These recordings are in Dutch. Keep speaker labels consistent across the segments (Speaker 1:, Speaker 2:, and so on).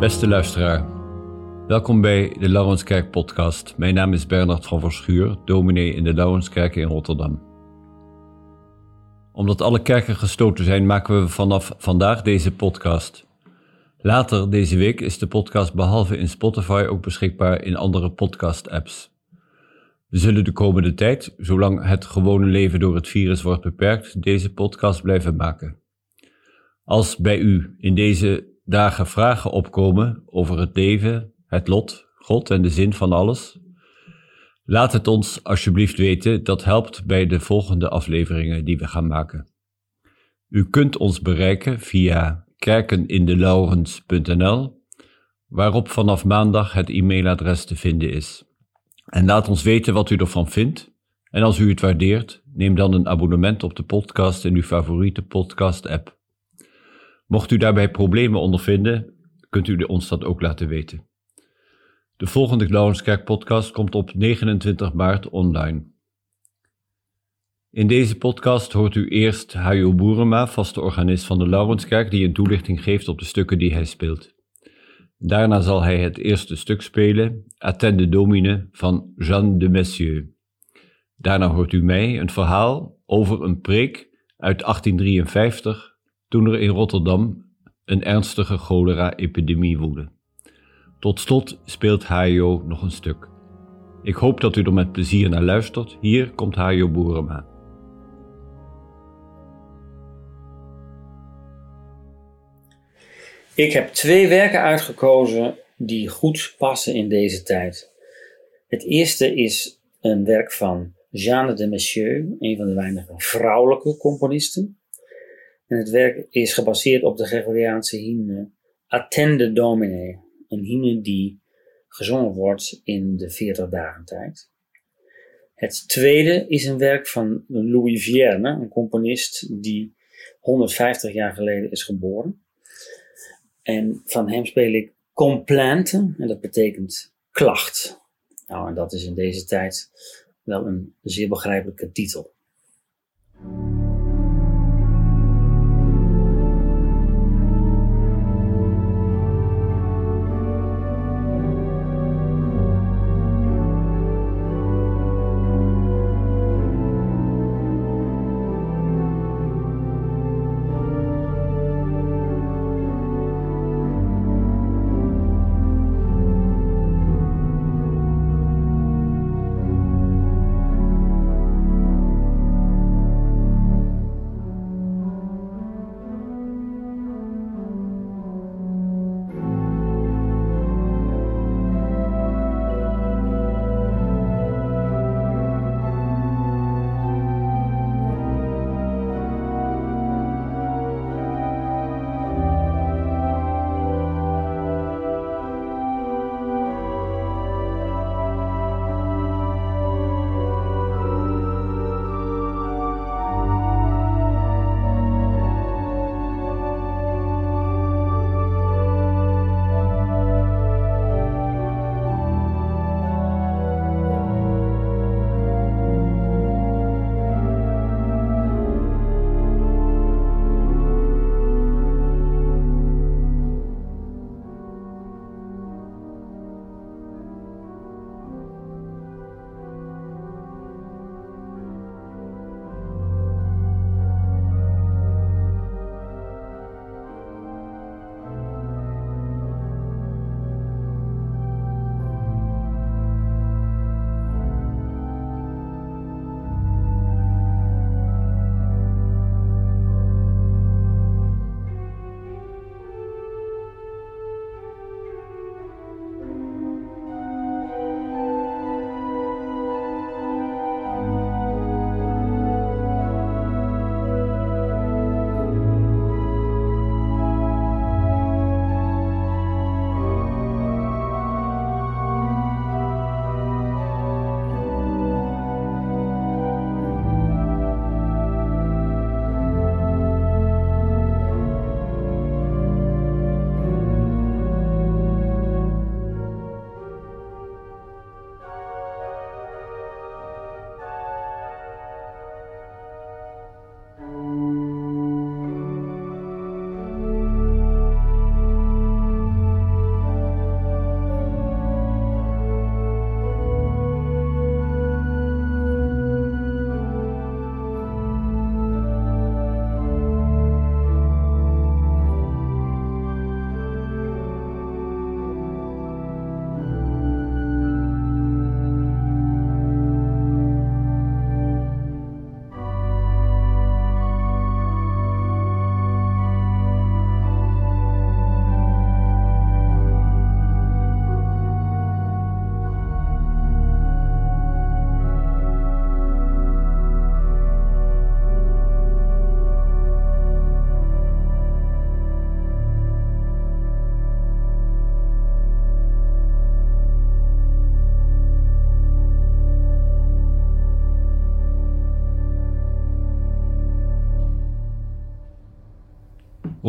Speaker 1: Beste luisteraar, welkom bij de Laurenskerk podcast. Mijn naam is Bernard van Verschuur, dominee in de Laurenskerk in Rotterdam. Omdat alle kerken gestoten zijn, maken we vanaf vandaag deze podcast. Later deze week is de podcast behalve in Spotify ook beschikbaar in andere podcast-apps. We zullen de komende tijd, zolang het gewone leven door het virus wordt beperkt, deze podcast blijven maken. Als bij u in deze dagen vragen opkomen over het leven, het lot, God en de zin van alles, laat het ons alsjeblieft weten. Dat helpt bij de volgende afleveringen die we gaan maken. U kunt ons bereiken via kerkenindelauwens.nl, waarop vanaf maandag het e-mailadres te vinden is. En laat ons weten wat u ervan vindt. En als u het waardeert, neem dan een abonnement op de podcast in uw favoriete podcast-app. Mocht u daarbij problemen ondervinden, kunt u ons dat ook laten weten. De volgende Laurenskerk podcast komt op 29 maart online. In deze podcast hoort u eerst Hajo Boerema, vaste organist van de Laurenskerk, die een toelichting geeft op de stukken die hij speelt. Daarna zal hij het eerste stuk spelen, Attende Domine van Jean de Messieux. Daarna hoort u mij een verhaal over een preek uit 1853, toen er in Rotterdam een ernstige cholera-epidemie woedde. Tot slot speelt Hajo nog een stuk. Ik hoop dat u er met plezier naar luistert. Hier komt Hajo Boerema.
Speaker 2: Ik heb twee werken uitgekozen die goed passen in deze tijd. Het eerste is een werk van Jeanne de Messieux, een van de weinige vrouwelijke componisten. En het werk is gebaseerd op de Gregoriaanse hymne Attende Domine, een hymne die gezongen wordt in de 40 dagen tijd. Het tweede is een werk van Louis Vierne, een componist die 150 jaar geleden is geboren. En van hem speel ik complainte, en dat betekent klacht. Nou, en dat is in deze tijd wel een zeer begrijpelijke titel.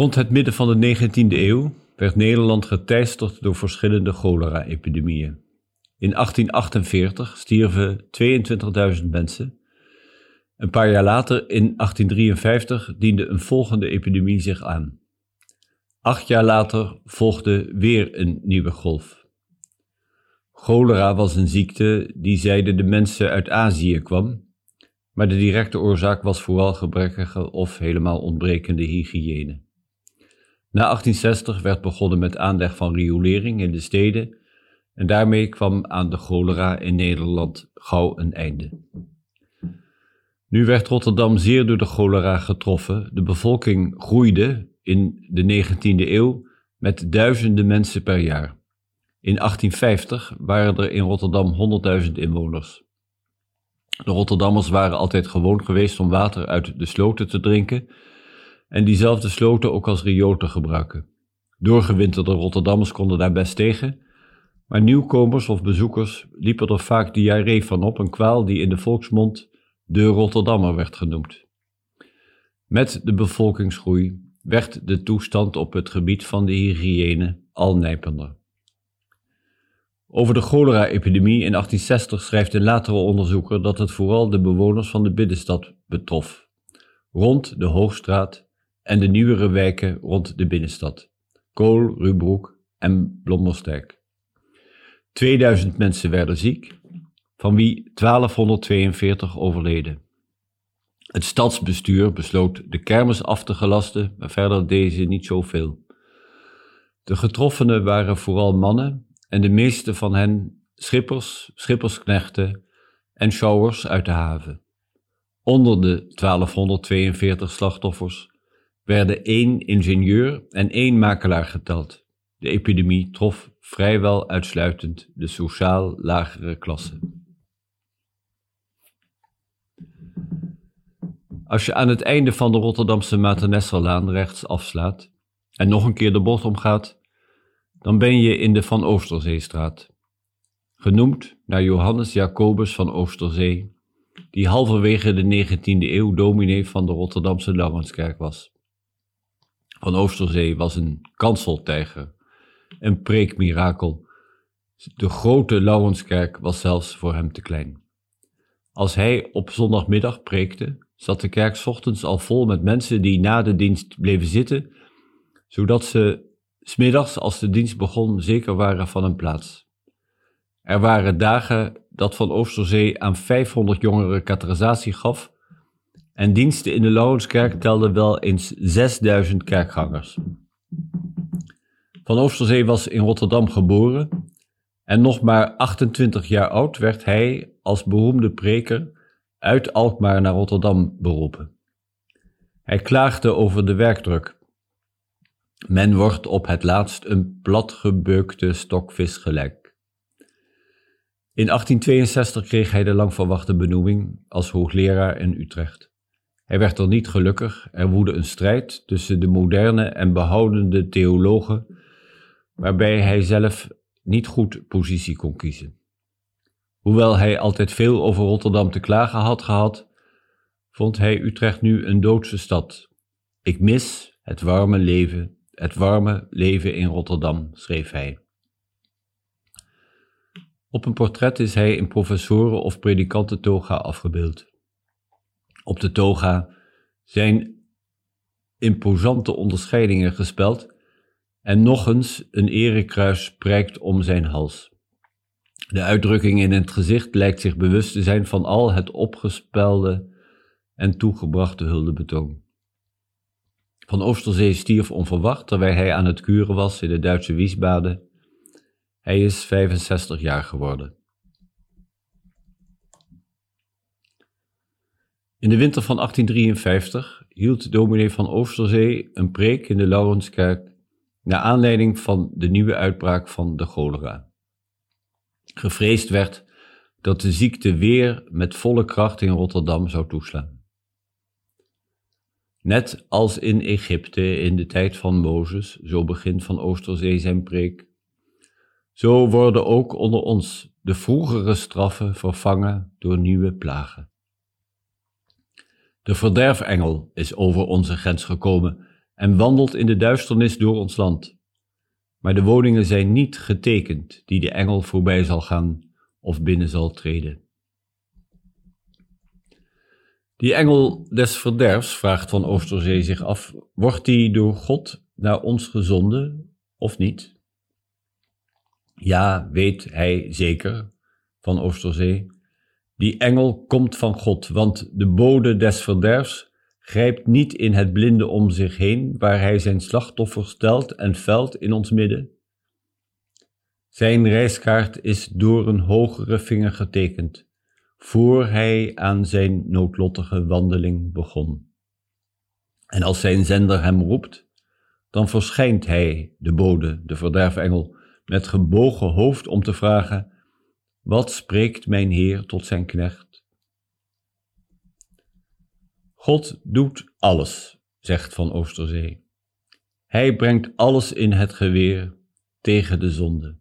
Speaker 1: Rond het midden van de 19e eeuw werd Nederland geteisterd door verschillende cholera-epidemieën. In 1848 stierven 22.000 mensen. Een paar jaar later, in 1853, diende een volgende epidemie zich aan. Acht jaar later volgde weer een nieuwe golf. Cholera was een ziekte die zeiden de mensen uit Azië kwam, maar de directe oorzaak was vooral gebrekkige of helemaal ontbrekende hygiëne. Na 1860 werd begonnen met aanleg van riolering in de steden en daarmee kwam aan de cholera in Nederland gauw een einde. Nu werd Rotterdam zeer door de cholera getroffen. De bevolking groeide in de 19e eeuw met duizenden mensen per jaar. In 1850 waren er in Rotterdam 100.000 inwoners. De Rotterdammers waren altijd gewoon geweest om water uit de sloten te drinken en diezelfde sloten ook als riool te gebruiken. Doorgewinterde Rotterdammers konden daar best tegen, maar nieuwkomers of bezoekers liepen er vaak diarree van op, een kwaal die in de volksmond de Rotterdammer werd genoemd. Met de bevolkingsgroei werd de toestand op het gebied van de hygiëne al nijpender. Over de cholera-epidemie in 1860 schrijft een latere onderzoeker dat het vooral de bewoners van de binnenstad betrof, rond de Hoogstraat en de nieuwere wijken rond de binnenstad, Kool, Rubroek en Blommersdijk. 2000 mensen werden ziek, van wie 1242 overleden. Het stadsbestuur besloot de kermis af te gelasten, maar verder deze niet zoveel. De getroffenen waren vooral mannen en de meeste van hen schippers, schippersknechten en showers uit de haven. Onder de 1242 slachtoffers werden één ingenieur en één makelaar geteld. De epidemie trof vrijwel uitsluitend de sociaal lagere klasse. Als je aan het einde van de Rotterdamse Maternesserlaan rechts afslaat en nog een keer de bocht omgaat, dan ben je in de Van Oosterzeestraat. Genoemd naar Johannes Jacobus van Oosterzee, die halverwege de 19e eeuw dominee van de Rotterdamse Laurenskerk was. Van Oosterzee was een kanseltijger, een preekmirakel. De grote Laurenskerk was zelfs voor hem te klein. Als hij op zondagmiddag preekte, zat de kerk ochtends al vol met mensen die na de dienst bleven zitten, zodat ze smiddags, als de dienst begon, zeker waren van een plaats. Er waren dagen dat Van Oosterzee aan 500 jongeren katerisatie gaf en diensten in de Lauwenskerk telden wel eens 6000 kerkgangers. Van Oosterzee was in Rotterdam geboren en nog maar 28 jaar oud werd hij als beroemde preker uit Alkmaar naar Rotterdam beroepen. Hij klaagde over de werkdruk. Men wordt op het laatst een platgebeukte stokvis gelijk. In 1862 kreeg hij de lang verwachte benoeming als hoogleraar in Utrecht. Hij werd er niet gelukkig, er woedde een strijd tussen de moderne en behoudende theologen, waarbij hij zelf niet goed positie kon kiezen. Hoewel hij altijd veel over Rotterdam te klagen had gehad, vond hij Utrecht nu een doodse stad. Ik mis het warme leven, het warme leven in Rotterdam, schreef hij. Op een portret is hij in professoren- of predikantentoga afgebeeld. Op de toga zijn imposante onderscheidingen gespeld en nog eens een erekruis prijkt om zijn hals. De uitdrukking in het gezicht lijkt zich bewust te zijn van al het opgespelde en toegebrachte huldebetoon. Van Oosterzee stierf onverwacht terwijl hij aan het kuren was in de Duitse Wiesbaden. Hij is 65 jaar geworden. In de winter van 1853 hield dominee van Oosterzee een preek in de Laurenskerk naar aanleiding van de nieuwe uitbraak van de cholera. Gevreesd werd dat de ziekte weer met volle kracht in Rotterdam zou toeslaan. Net als in Egypte in de tijd van Mozes, zo begint van Oosterzee zijn preek, zo worden ook onder ons de vroegere straffen vervangen door nieuwe plagen. De verderfengel is over onze grens gekomen en wandelt in de duisternis door ons land. Maar de woningen zijn niet getekend die de engel voorbij zal gaan of binnen zal treden. Die engel des verderfs, vraagt Van Oosterzee zich af, wordt die door God naar ons gezonden of niet? Ja, weet hij zeker, Van Oosterzee, die engel komt van God, want de bode des verderfs grijpt niet in het blinde om zich heen, waar hij zijn slachtoffer stelt en velt in ons midden. Zijn reiskaart is door een hogere vinger getekend, voor hij aan zijn noodlottige wandeling begon. En als zijn zender hem roept, dan verschijnt hij, de bode, de verderfengel, met gebogen hoofd om te vragen, wat spreekt mijn Heer tot zijn knecht? God doet alles, zegt Van Oosterzee. Hij brengt alles in het geweer tegen de zonde.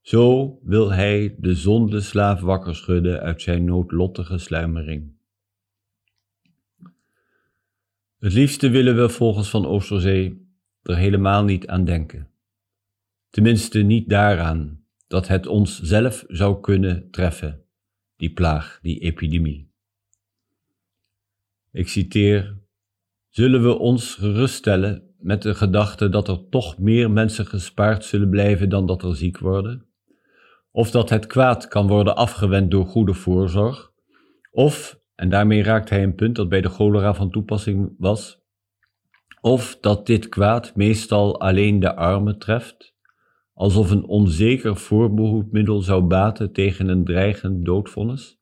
Speaker 1: Zo wil hij de zondeslaaf wakker schudden uit zijn noodlottige sluimering. Het liefste willen we volgens Van Oosterzee er helemaal niet aan denken. Tenminste niet daaraan dat het ons zelf zou kunnen treffen, die plaag, die epidemie. Ik citeer: Zullen we ons geruststellen met de gedachte dat er toch meer mensen gespaard zullen blijven dan dat er ziek worden? Of dat het kwaad kan worden afgewend door goede voorzorg? Of, en daarmee raakt hij een punt dat bij de cholera van toepassing was, of dat dit kwaad meestal alleen de armen treft, alsof een onzeker voorbehoedmiddel zou baten tegen een dreigend doodvonnis?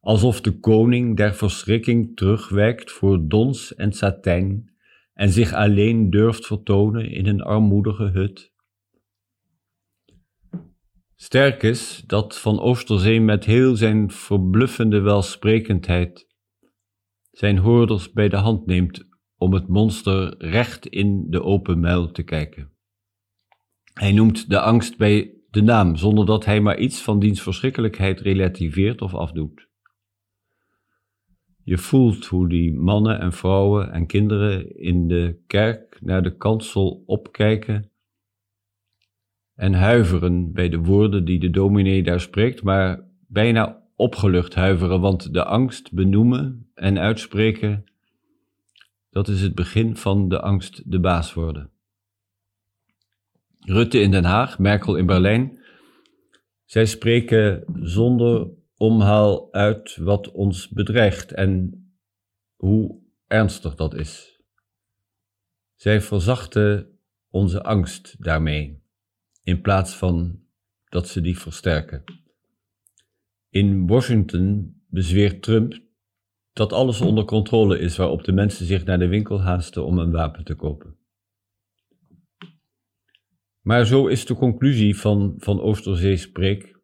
Speaker 1: Alsof de koning der verschrikking terugwijkt voor dons en satijn en zich alleen durft vertonen in een armoedige hut? Sterk is dat Van Oosterzee met heel zijn verbluffende welsprekendheid zijn hoorders bij de hand neemt om het monster recht in de open muil te kijken. Hij noemt de angst bij de naam, zonder dat hij maar iets van diens verschrikkelijkheid relativeert of afdoet. Je voelt hoe die mannen en vrouwen en kinderen in de kerk naar de kansel opkijken en huiveren bij de woorden die de dominee daar spreekt, maar bijna opgelucht huiveren, want de angst benoemen en uitspreken, dat is het begin van de angst de baas worden. Rutte in Den Haag, Merkel in Berlijn. Zij spreken zonder omhaal uit wat ons bedreigt en hoe ernstig dat is. Zij verzachten onze angst daarmee, in plaats van dat ze die versterken. In Washington bezweert Trump dat alles onder controle is waarop de mensen zich naar de winkel haasten om een wapen te kopen. Maar zo is de conclusie van, van Oosterzee spreek,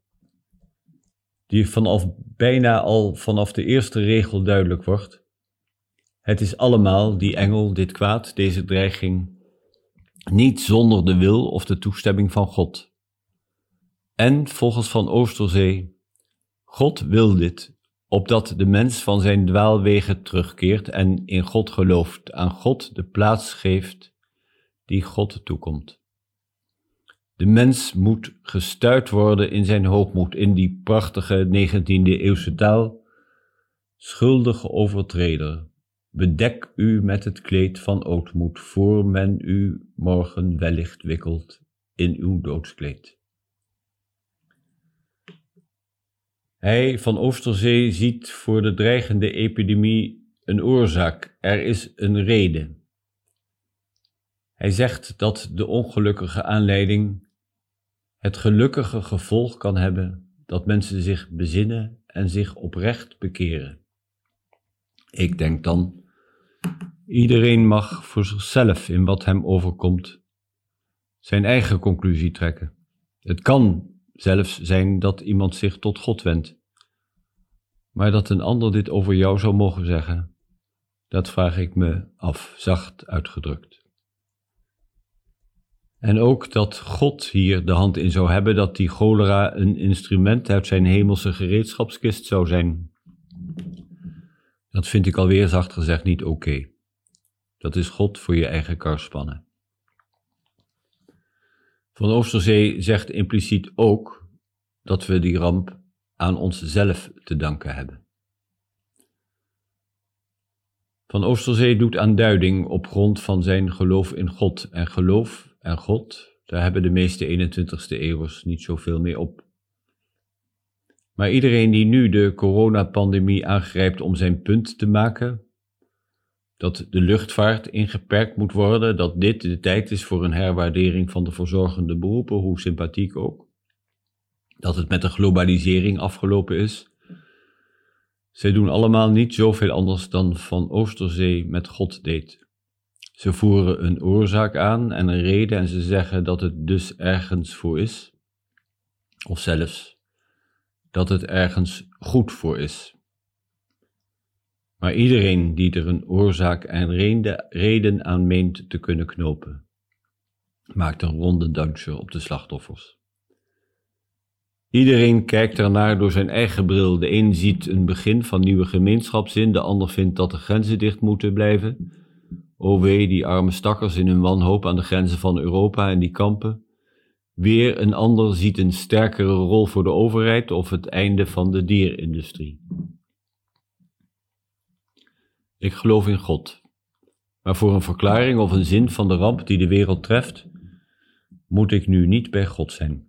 Speaker 1: die vanaf bijna al vanaf de eerste regel duidelijk wordt. Het is allemaal die engel, dit kwaad, deze dreiging, niet zonder de wil of de toestemming van God. En volgens van Oosterzee, God wil dit, opdat de mens van zijn dwaalwegen terugkeert en in God gelooft, aan God de plaats geeft die God toekomt. De mens moet gestuit worden in zijn hoogmoed, in die prachtige 19e eeuwse taal. Schuldige overtreder, bedek u met het kleed van ootmoed, voor men u morgen wellicht wikkelt in uw doodskleed. Hij van Oosterzee ziet voor de dreigende epidemie een oorzaak, er is een reden. Hij zegt dat de ongelukkige aanleiding het gelukkige gevolg kan hebben dat mensen zich bezinnen en zich oprecht bekeren. Ik denk dan, iedereen mag voor zichzelf in wat hem overkomt zijn eigen conclusie trekken. Het kan zelfs zijn dat iemand zich tot God wendt. Maar dat een ander dit over jou zou mogen zeggen, dat vraag ik me af, zacht uitgedrukt. En ook dat God hier de hand in zou hebben, dat die cholera een instrument uit zijn hemelse gereedschapskist zou zijn. Dat vind ik alweer zacht gezegd niet oké. Dat is God voor je eigen kar spannen. Van Oosterzee zegt impliciet ook dat we die ramp aan onszelf te danken hebben. Van Oosterzee doet aanduiding op grond van zijn geloof in God. En geloof en God, daar hebben de meeste 21ste eeuwers niet zoveel meer op. Maar iedereen die nu de coronapandemie aangrijpt om zijn punt te maken, dat de luchtvaart ingeperkt moet worden, dat dit de tijd is voor een herwaardering van de verzorgende beroepen, hoe sympathiek ook, dat het met de globalisering afgelopen is. Zij doen allemaal niet zoveel anders dan Van Oosterzee met God deed. Ze voeren een oorzaak aan en een reden en ze zeggen dat het dus ergens voor is, of zelfs dat het ergens goed voor is. Maar iedereen die er een oorzaak en reden aan meent te kunnen knopen, maakt een ronde dansje op de slachtoffers. Iedereen kijkt ernaar door zijn eigen bril. De een ziet een begin van nieuwe gemeenschapszin, de ander vindt dat de grenzen dicht moeten blijven. O wee, die arme stakkers in hun wanhoop aan de grenzen van Europa en die kampen. Weer een ander ziet een sterkere rol voor de overheid of het einde van de dierindustrie. Ik geloof in God, maar voor een verklaring of een zin van de ramp die de wereld treft, moet ik nu niet bij God zijn.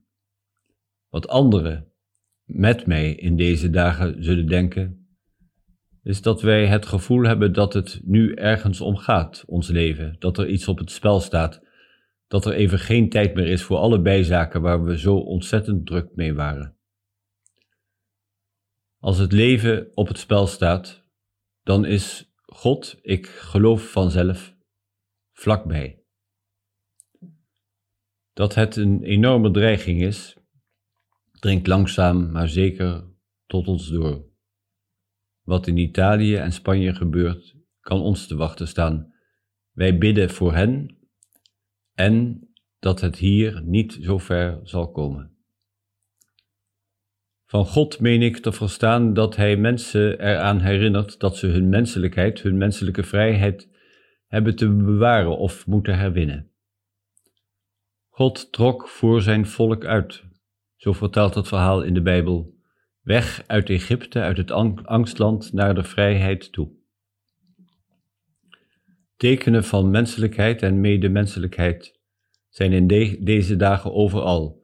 Speaker 1: Wat anderen met mij in deze dagen zullen denken, is dat wij het gevoel hebben dat het nu ergens om gaat, ons leven, dat er iets op het spel staat dat er even geen tijd meer is voor alle bijzaken waar we zo ontzettend druk mee waren. Als het leven op het spel staat, dan is God, ik geloof vanzelf, vlakbij. Dat het een enorme dreiging is, dringt langzaam maar zeker tot ons door. Wat in Italië en Spanje gebeurt, kan ons te wachten staan. Wij bidden voor hen en dat het hier niet zo ver zal komen. Van God meen ik te verstaan dat Hij mensen eraan herinnert dat ze hun menselijkheid, hun menselijke vrijheid hebben te bewaren of moeten herwinnen. God trok voor zijn volk uit, zo vertelt het verhaal in de Bijbel, weg uit Egypte, uit het angstland naar de vrijheid toe tekenen van menselijkheid en medemenselijkheid zijn in deze dagen overal.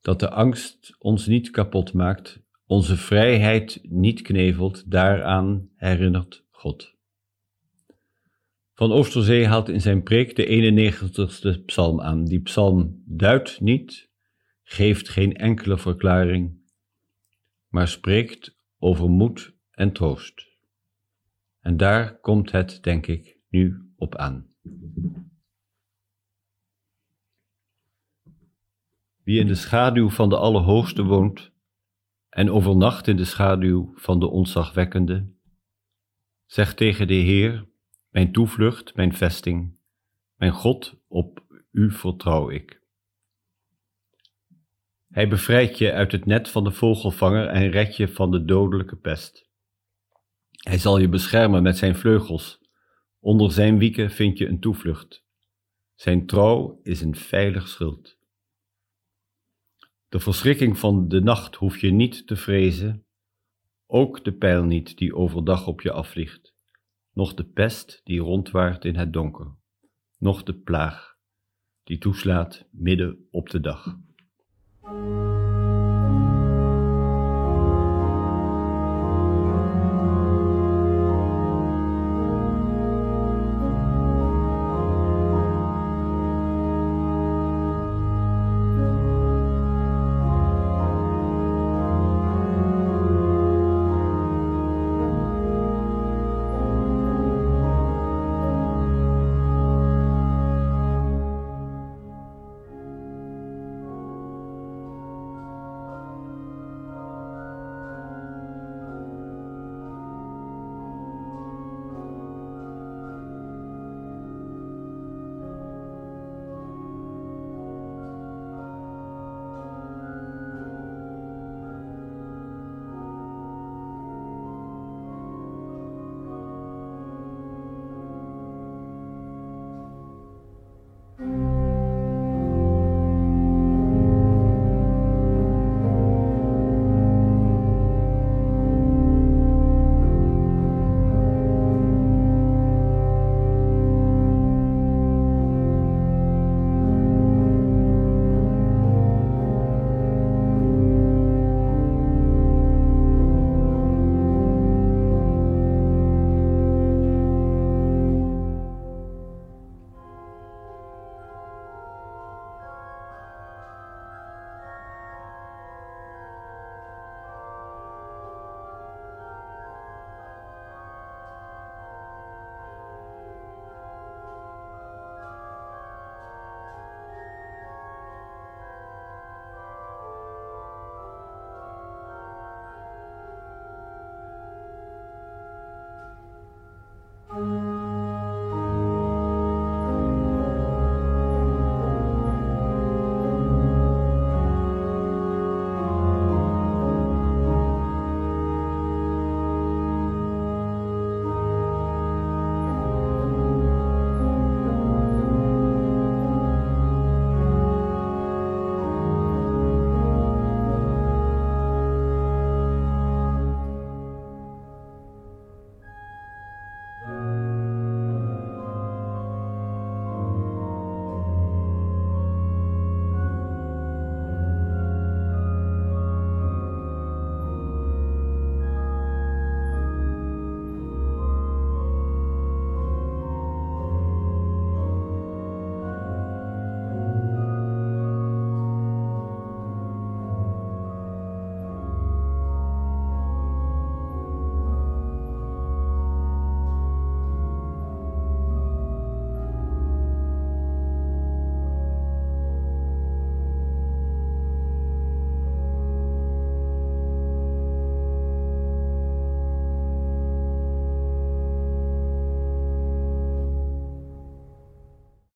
Speaker 1: Dat de angst ons niet kapot maakt, onze vrijheid niet knevelt, daaraan herinnert God. Van Oosterzee haalt in zijn preek de 91ste psalm aan. Die psalm duidt niet, geeft geen enkele verklaring, maar spreekt over moed en troost. En daar komt het, denk ik, nu op aan. Wie in de schaduw van de Allerhoogste woont en overnacht in de schaduw van de ontzagwekkende, zegt tegen de Heer, mijn toevlucht, mijn vesting, mijn God, op u vertrouw ik. Hij bevrijdt je uit het net van de vogelvanger en redt je van de dodelijke pest. Hij zal je beschermen met zijn vleugels Onder zijn wieken vind je een toevlucht. Zijn trouw is een veilig schild. De verschrikking van de nacht hoef je niet te vrezen, ook de pijl niet die overdag op je afvliegt, noch de pest die rondwaart in het donker, noch de plaag die toeslaat midden op de dag. Thank you.